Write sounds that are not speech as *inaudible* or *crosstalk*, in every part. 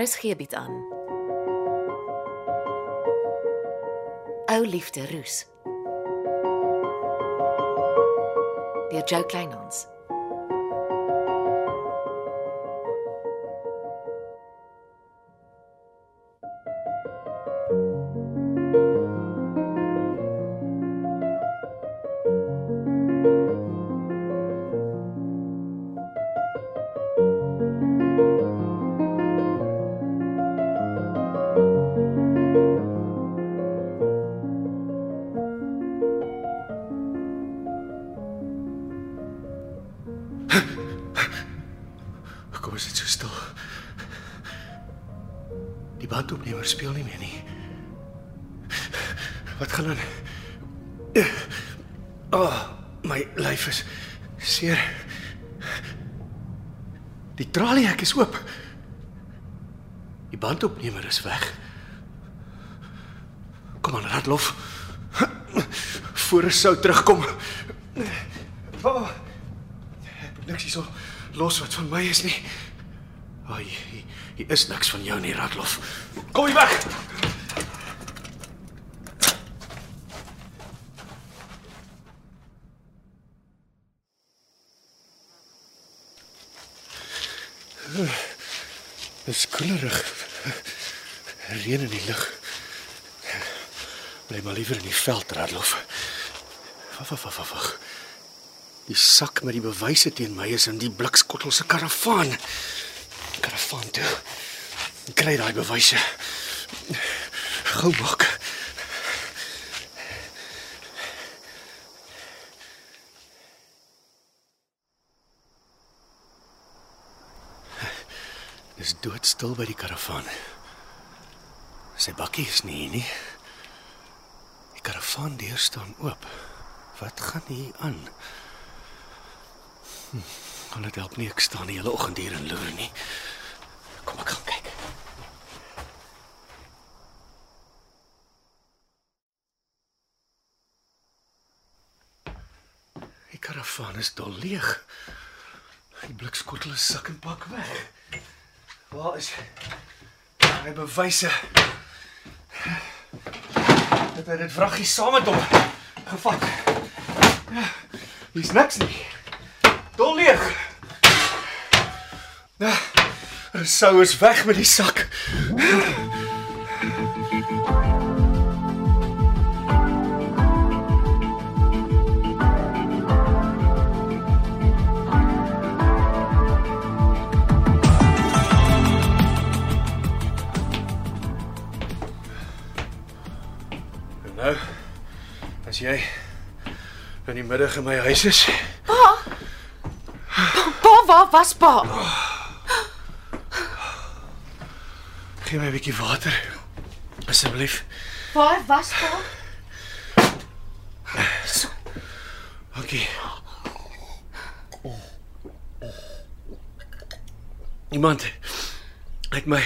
RSG bied aan. Ou liefde roes. Deur Jo Kleinhans. Die traliehek is oop. Die bandopnemer is weg. Kom aan, Radlof. Voor hy sou terugkom. Oh, ek moet niks hierso los wat van my is nie. Ai, hier, hier is niks van jou nie, Radlof. Kom hier weg. Dis koelerig. Reën in die lug. Bly maar liewer in die veld, Radlof. Wag, wag, wag, wag. Die sak met die bewyse teen my is in die blikskottel se karavaan. Karavaan toe. Ek kry daai bewyse. Gou maak. Dis doodstil by die karavaan. Sy bakkie is nie nie. Die karavaan deur staan oop. Wat gaan hier aan? Hm, kan dit help nie ek staan die hele oggend hier en loer nie. Kom ek gaan kyk. Die karavaan is dol leeg. Die blikskottel is sak en pak weg. Waar is hy bewyse? Dat hy dit vraggie saam met hom gevat. Ja, hier's niks nie. Dol leeg. Ja, sou is weg met die sak. As jy in die middag in my huis is, Pa, waar was pa? gee my 'n bietjie water. Asseblief. Waar was pa? Dankie. Iemand het my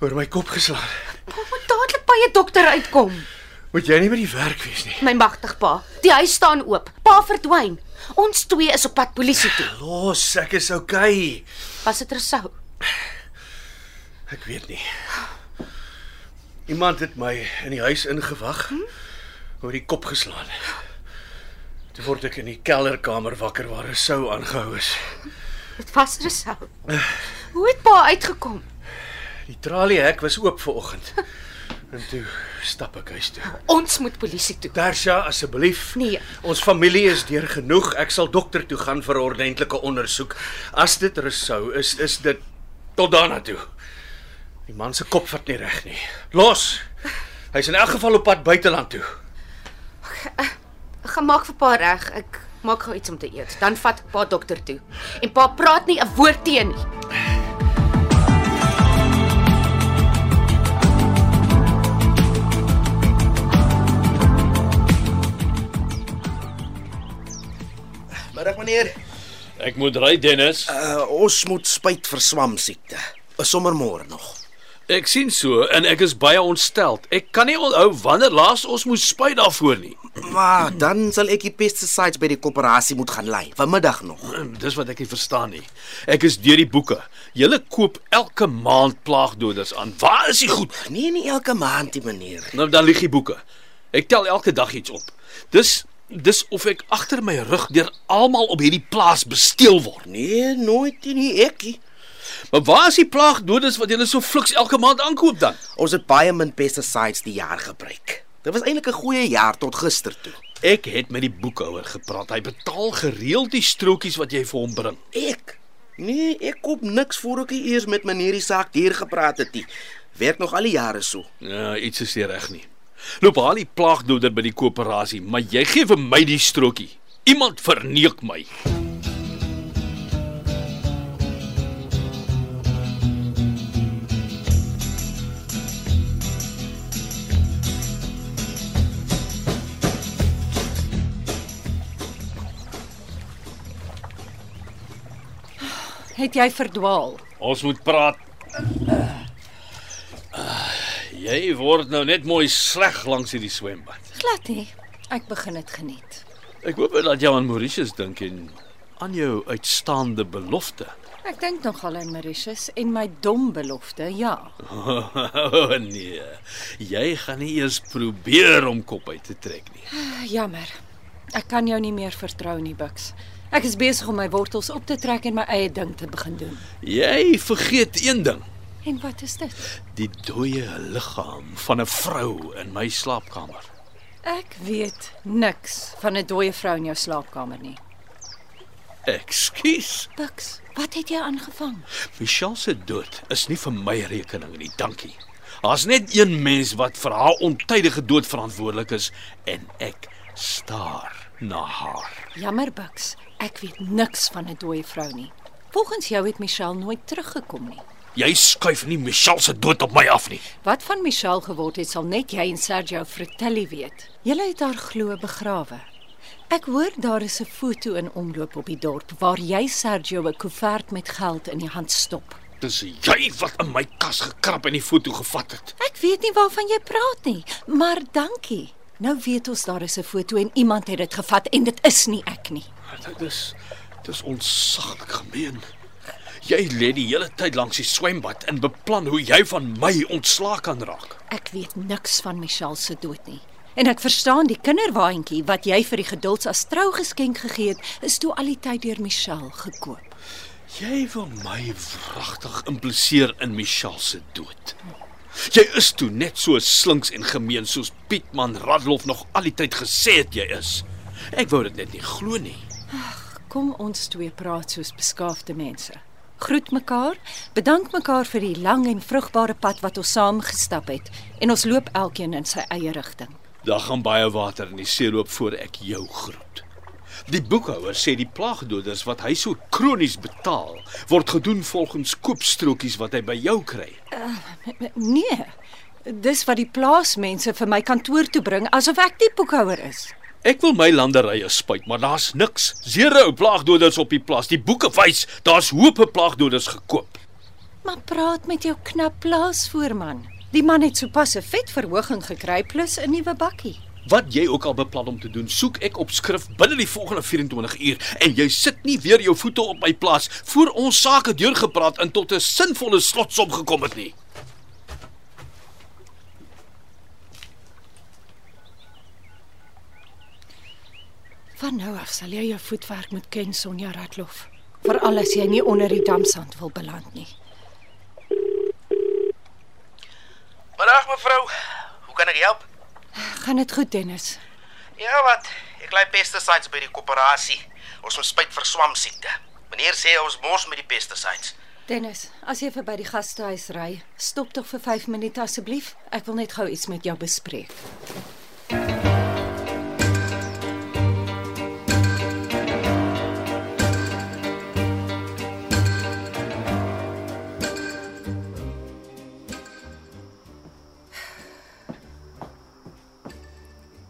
oor my kop geslaan. Pa moet dadelik by 'n dokter uitkom. Moet jy nie by die werk wees nie. My magtig pa. Die huis staan oop. Pa verdwyn. Ons twee is op pad polisie toe. Los, ek is okay. Was dit Rousseau? Ek weet nie. Iemand het my in die huis ingewag. Hm? Oor die kop geslaan. Toe word ek in die kelderkamer wakker waar sou aangehou is. Dit was Rousseau. Hoe het pa uitgekom? Die traliehek was oop vir oggend. *laughs* En toe stap ek huis toe. Ons moet polisie toe. Tersha, asseblief. Nee. Ons familie is deur genoeg. Ek sal dokter toe gaan vir 'n ordentlike ondersoek. As dit Rousseau is, is dit tot daarna toe. Die man se kop vat nie reg nie. Los. Hy's in elk geval op pad buiteland toe. Ek gaan maak vir pa reg. Ek maak gou iets om te eet. Dan vat ek pa dokter toe. En pa praat nie 'n woord teen nie. Meneer. Ek moet ry Dennis. Uh ons moet spyt vir swamsiekte. Is sommer môre nog. Ek sien so en ek is baie ontsteld. Ek kan nie onthou wanneer laas ons moes spuit daarvoor nie. Maar dan sal ek die pesticides by die koöperasie moet gaan lei. Vanmiddag nog. Hm, Dis wat ek nie verstaan nie. Ek is deur die boeke. Julle koop elke maand plaagdoders aan. Waar is die goed? Nee, nie elke maand die meneer. Nou dan lieg die boeke. Ek tel elke dag iets op. Dis dis of ek agter my rug deur almal op hierdie plaas besteel word. Nee, nooit nie ekkie. Maar waar is die plaagdoders wat julle so fliks elke maand aankoop dan? Ons het baie min pesticides die jaar gebruik. Dit was eintlik 'n goeie jaar tot gister toe. Ek het met die boekhouer gepraat. Hy betaal gereeld die strokies wat jy vir hom bring. Ek? Nee, ek koop niks voor ek eers met meneer die saak hier gepraat het nie. Werk nog al die jare so. Ja, iets is nie reg nie. Loop haal die plaagdoder by die koöperasie, maar jy gee vir my die strokie. Iemand verneek my. Het jy verdwaal? Ons moet praat. Jy word nou net mooi sleg langs hierdie swembad. Glad nie. Ek begin dit geniet. Ek hoop dat jy aan Mauritius dink en aan jou uitstaande belofte. Ek dink nogal aan Mauritius en my dom belofte, ja. Oh, *laughs* nee. Jy gaan nie eers probeer om kop uit te trek nie. *sighs* Jammer. Ek kan jou nie meer vertrou nie, Bux. Ek is besig om my wortels op te trek en my eie ding te begin doen. Jy vergeet een ding. En wat is dit? Die dooie liggaam van 'n vrou in my slaapkamer. Ek weet niks van 'n dooie vrou in jou slaapkamer nie. Ekskuus. Bux, wat het jy aangevang? Michelle se dood is nie vir my rekening nie, dankie. Daar's net een mens wat vir haar ontydige dood verantwoordelik is en ek staar na haar. Jammer, Bux. Ek weet niks van 'n dooie vrou nie. Volgens jou het Michelle nooit teruggekom nie. Jy skuif nie Michelle se dood op my af nie. Wat van Michelle geword het, sal net jy en Sergio Fratelli weet. Julle het haar glo begrawe. Ek hoor daar is 'n foto in omloop op die dorp waar jy Sergio 'n koevert met geld in die hand stop. Dis jy wat in my kas gekrap en die foto gevat het. Ek weet nie waarvan jy praat nie, maar dankie. Nou weet ons daar is 'n foto en iemand het dit gevat en dit is nie ek nie. Dit is dis onsaglik gemeen. Jy lê die hele tyd langs die swembad en beplan hoe jy van my ontslae kan raak. Ek weet niks van Michelle se dood nie. En ek verstaan die kinderwaandjie wat jy vir die gedulds as trougeskenk gegee het, is toe al die tyd deur Michelle gekoop. Jy wil my wragtig impliseer in Michelle se dood. Jy is toe net so slinks en gemeen soos Pietman Radloff nog al die tyd gesê het jy is. Ek wou dit net nie glo nie. Kom ons twee praat soos beskaafde mense. Groet mekaar, bedank mekaar vir die lang en vrugbare pad wat ons saam gestap het en ons loop elkeen in sy eie rigting. Daar gaan baie water in die see loop voor ek jou groet. Die boekhouer sê die plaagdoders wat hy so kronies betaal, word gedoen volgens koopstrokies wat hy by jou kry. Nee. Dis wat die plaasmense vir my kantoor toe bring asof ek die boekhouer is. Ek wil my landerye spuit, maar daar's niks. Zero plaagdoders op die plaas. Die boeke wys daar's hoope plaagdoders gekoop. Maar praat met jou knap plaasvoorman. Die man het sopas 'n vet verhoging gekry plus 'n nuwe bakkie. Wat jy ook al beplan om te doen, soek ek op skrif binne die volgende 24 uur en jy sit nie weer jou voete op my plaas voor ons sake deurgepraat en tot 'n sinvolle slotsom gekom het nie. Van nou af sal jy jou voetwerk moet ken, Sonja Ratloff. Veral as jy nie onder die damsand wil beland nie. Middag mevrou. Hoe kan ek help? Gaan dit goed, Dennis? Ja, wat? Ek lei pesticides by die koöperasie. Ons moet spuit vir swamsiekte. Meneer sê ons mors met die pesticides. Dennis, as jy verby die gastehuis ry, stop tog vir 5 minute asseblief. Ek wil net gou iets met jou bespreek.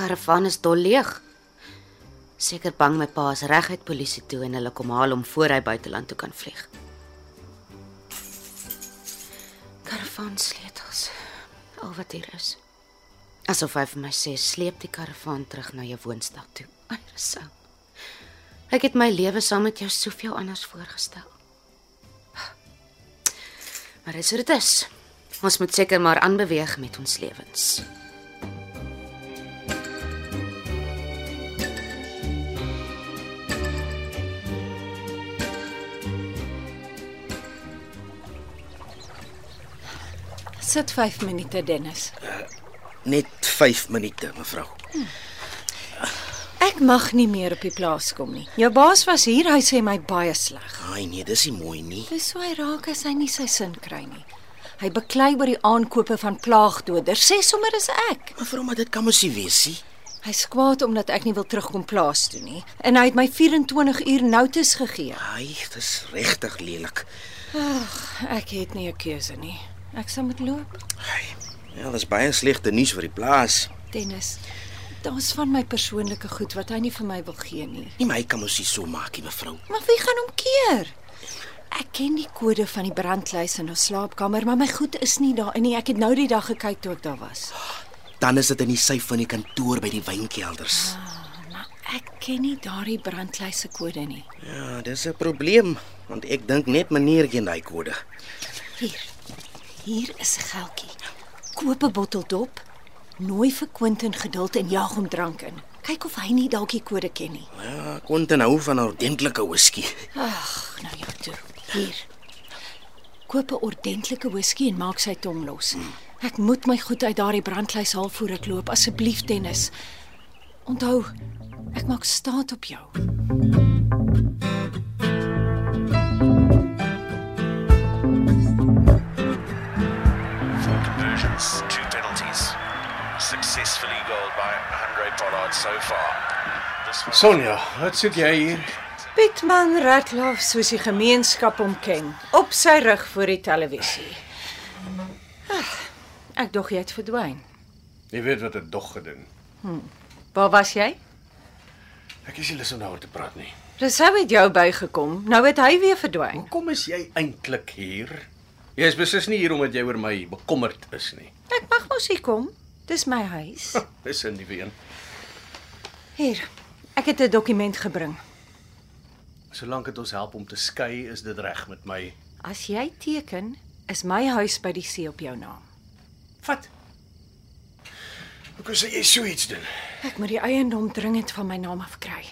Karavaan is dol leeg. Seker bang my pa is reguit polisie toe en hulle kom haal hom voor hy buiteland toe kan vlieg. karavaan sleutels. Al wat hier is. Asof hy vir my sê sleep die karavaan terug na jou woonstad toe. Rousseau. Ek het my lewe saam met jou soveel anders voorgestel. Maar dis hoe dit is. Ons moet seker maar aanbeweeg met ons lewens. Sit 5 minute Dennis. Net 5 minute, mevrou. Ek mag nie meer op die plaas kom nie. Jou baas was hier, hy sê my baie sleg. Ai nee, dis nie mooi nie. Dis so hy raak as hy nie sy sin kry nie. Hy beklei oor die aankope van plaagdoders. Sê sommer is ek. Mevrou, maar dit kan mos nie wees nie. Hy skwaad omdat ek nie wil terugkom plaas toe nie. En hy het my 24 uur notas gegee. Ai, dis regtig lelik. Ek het nie 'n keuse nie. Ek sal moet loop. Ai, ja, dis baie slegte nuus vir die plaas. Dennis, daar's van my persoonlike goed wat hy nie vir my wil gee nie. Nie my kan mos nie so maak nie, mevrou. Maar wie gaan hom keer? Ek ken die kode van die brandlys in ons slaapkamer, maar my goed is nie daarin nie. Ek het nou die dag gekyk toe ek daar was. Dan is dit in die syf van die kantoor by die wynkelders. Maar ek ken nie daardie brandlys se kode nie. Ja, dis 'n probleem, want ek dink net meneer ken daai kode. Hier. Hier is 'n geldjie. Koop 'n bottel dop, nooi vir Quentin geduld en jaag hom drank in. Kyk of hy nie dalk die kode ken nie. Ja, dan hou van ordentlike whisky. Ag, nou ja toe. Hier. Koop 'n ordentlike whisky en maak sy tong los. Ek moet my goed uit daardie brandlys haal voor ek loop, asseblief Dennis. Onthou, ek maak staat op jou. Four Successfully goaled by Andre Pollard so far. Sonja, wat soek jy hier? Pietman Ratloff soos die gemeenskap hom ken, op sy rug voor die televisie. Ag, ek dog jy het verdwyn. Jy weet wat 'n dog gedoen. Waar was jy? Ek is nie lus om daaroor te praat nie. Rousseau het jou bygekom. Nou het hy weer verdwyn. Hoekom is jy eintlik hier? Jy is beslis nie hier omdat jy oor my bekommerd is nie. Ek mag mos hier kom. Dis my huis. Dis 'n nuwe een. Hier. Ek het 'n dokument gebring. Solank dit ons help om te skei, is dit reg met my. As jy teken, is my huis by die see op jou naam. Wat? Hoekom sê jy so iets doen? Ek moet die eiendom dringend van my naam af kry.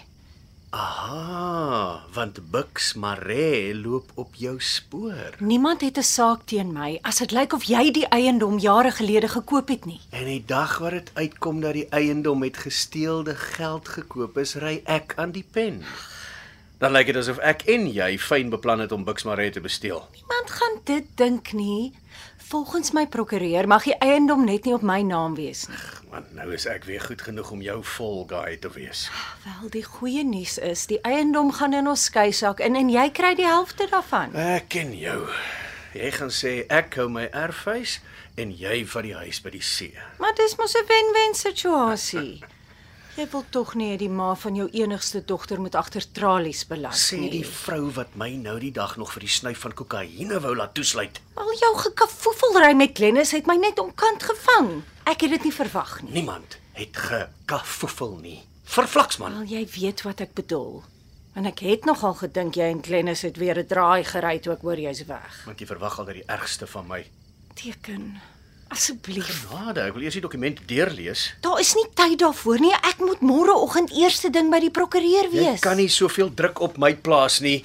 Aha, want Bux Mare loop op jou spoor. Niemand het 'n saak teen my as dit lyk of jy die eiendom jare gelede gekoop het nie. En die dag wat dit uitkom dat die eiendom met gesteelde geld gekoop is, ry ek aan die pen. Dan lyk dit asof ek en jy fyn beplan het om Bux Mare te besteel. Niemand gaan dit dink nie. Volgens my prokureur mag die eiendom net nie op my naam wees nie. Want nou is ek weer goed genoeg om jou vol guy te wees. Wel, die goeie nuus is die eiendom gaan in ons skei sak in en jy kry die helfte daarvan. Ek ken jou. Jy gaan sê ek hou my erfhuis en jy vat die huis by die see. Maar dis mos 'n wen-wen situasie. *laughs* Jy wil tog nie hê die ma van jou enigste dogter moet agter tralies beland Sê nie. die vrou wat my nou die dag nog vir die snuif van kokaine wou laat toesluit. Al jou gekafoefelry met Glennis het my net omkant gevang. Ek het dit nie verwag nie. Niemand het gekafoefel nie. Verflaksman. Al jy weet wat ek bedoel. En ek het nogal gedink jy en Glennis het weer 'n draai gery toe ek hoor jy's weg. Want jy verwag al dat die ergste van my. Teken. Asseblief. Genade, ek wil eers die dokument deurlees. Daar is nie tyd daarvoor nie. Ek moet môreoggend eerste ding by die prokureur Jy wees. kan nie soveel druk op my plaas nie.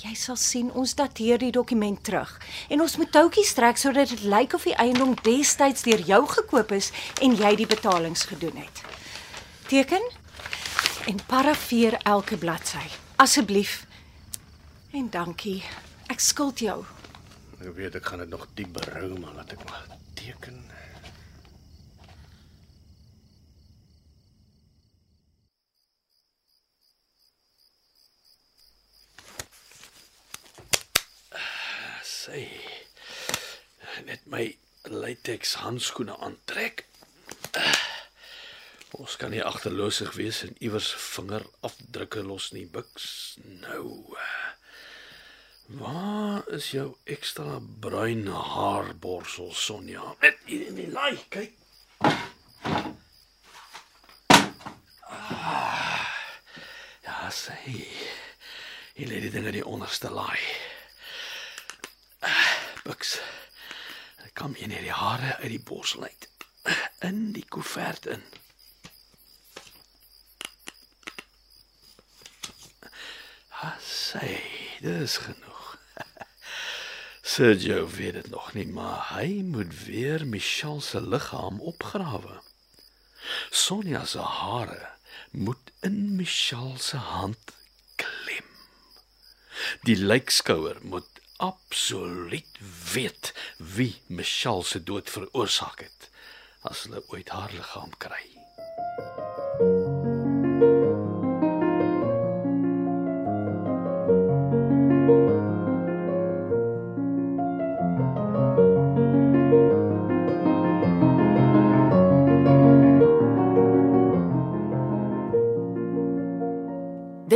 Jy sal sien ons dateer die dokument terug en ons moet toutjies trek sodat dit lyk of die eiendom destyds deur jou gekoop is en jy die betalings gedoen het. Teken en parafeer elke bladsy. Asseblief. En dankie. Ek skuld jou. Ek weet ek gaan dit nog diep berou, maar laat ek maar teken. Sy net my latex handskoene aantrek. Ons kan nie agterloosig wees en iewers vingerafdrukke los nie, Bux. Nou. Waar is jou ekstra bruin haarborsel Sonja? Net hier in die laai, kyk. Ah, ja, sê. Jy lê dit in die onderste laai. Ah, Buks. Ek kom hier net die hare uit die borsel uit. In die koevert in. Ha, sê, dis genoeg. Sergio weet dit nog nie, maar hy moet weer Michelle se liggaam opgrawe. Sonja se hare moet in Michelle se hand klem. Die lijkskouer moet absoluut weet wie Michelle se dood veroorsaak het as hulle ooit haar liggaam kry.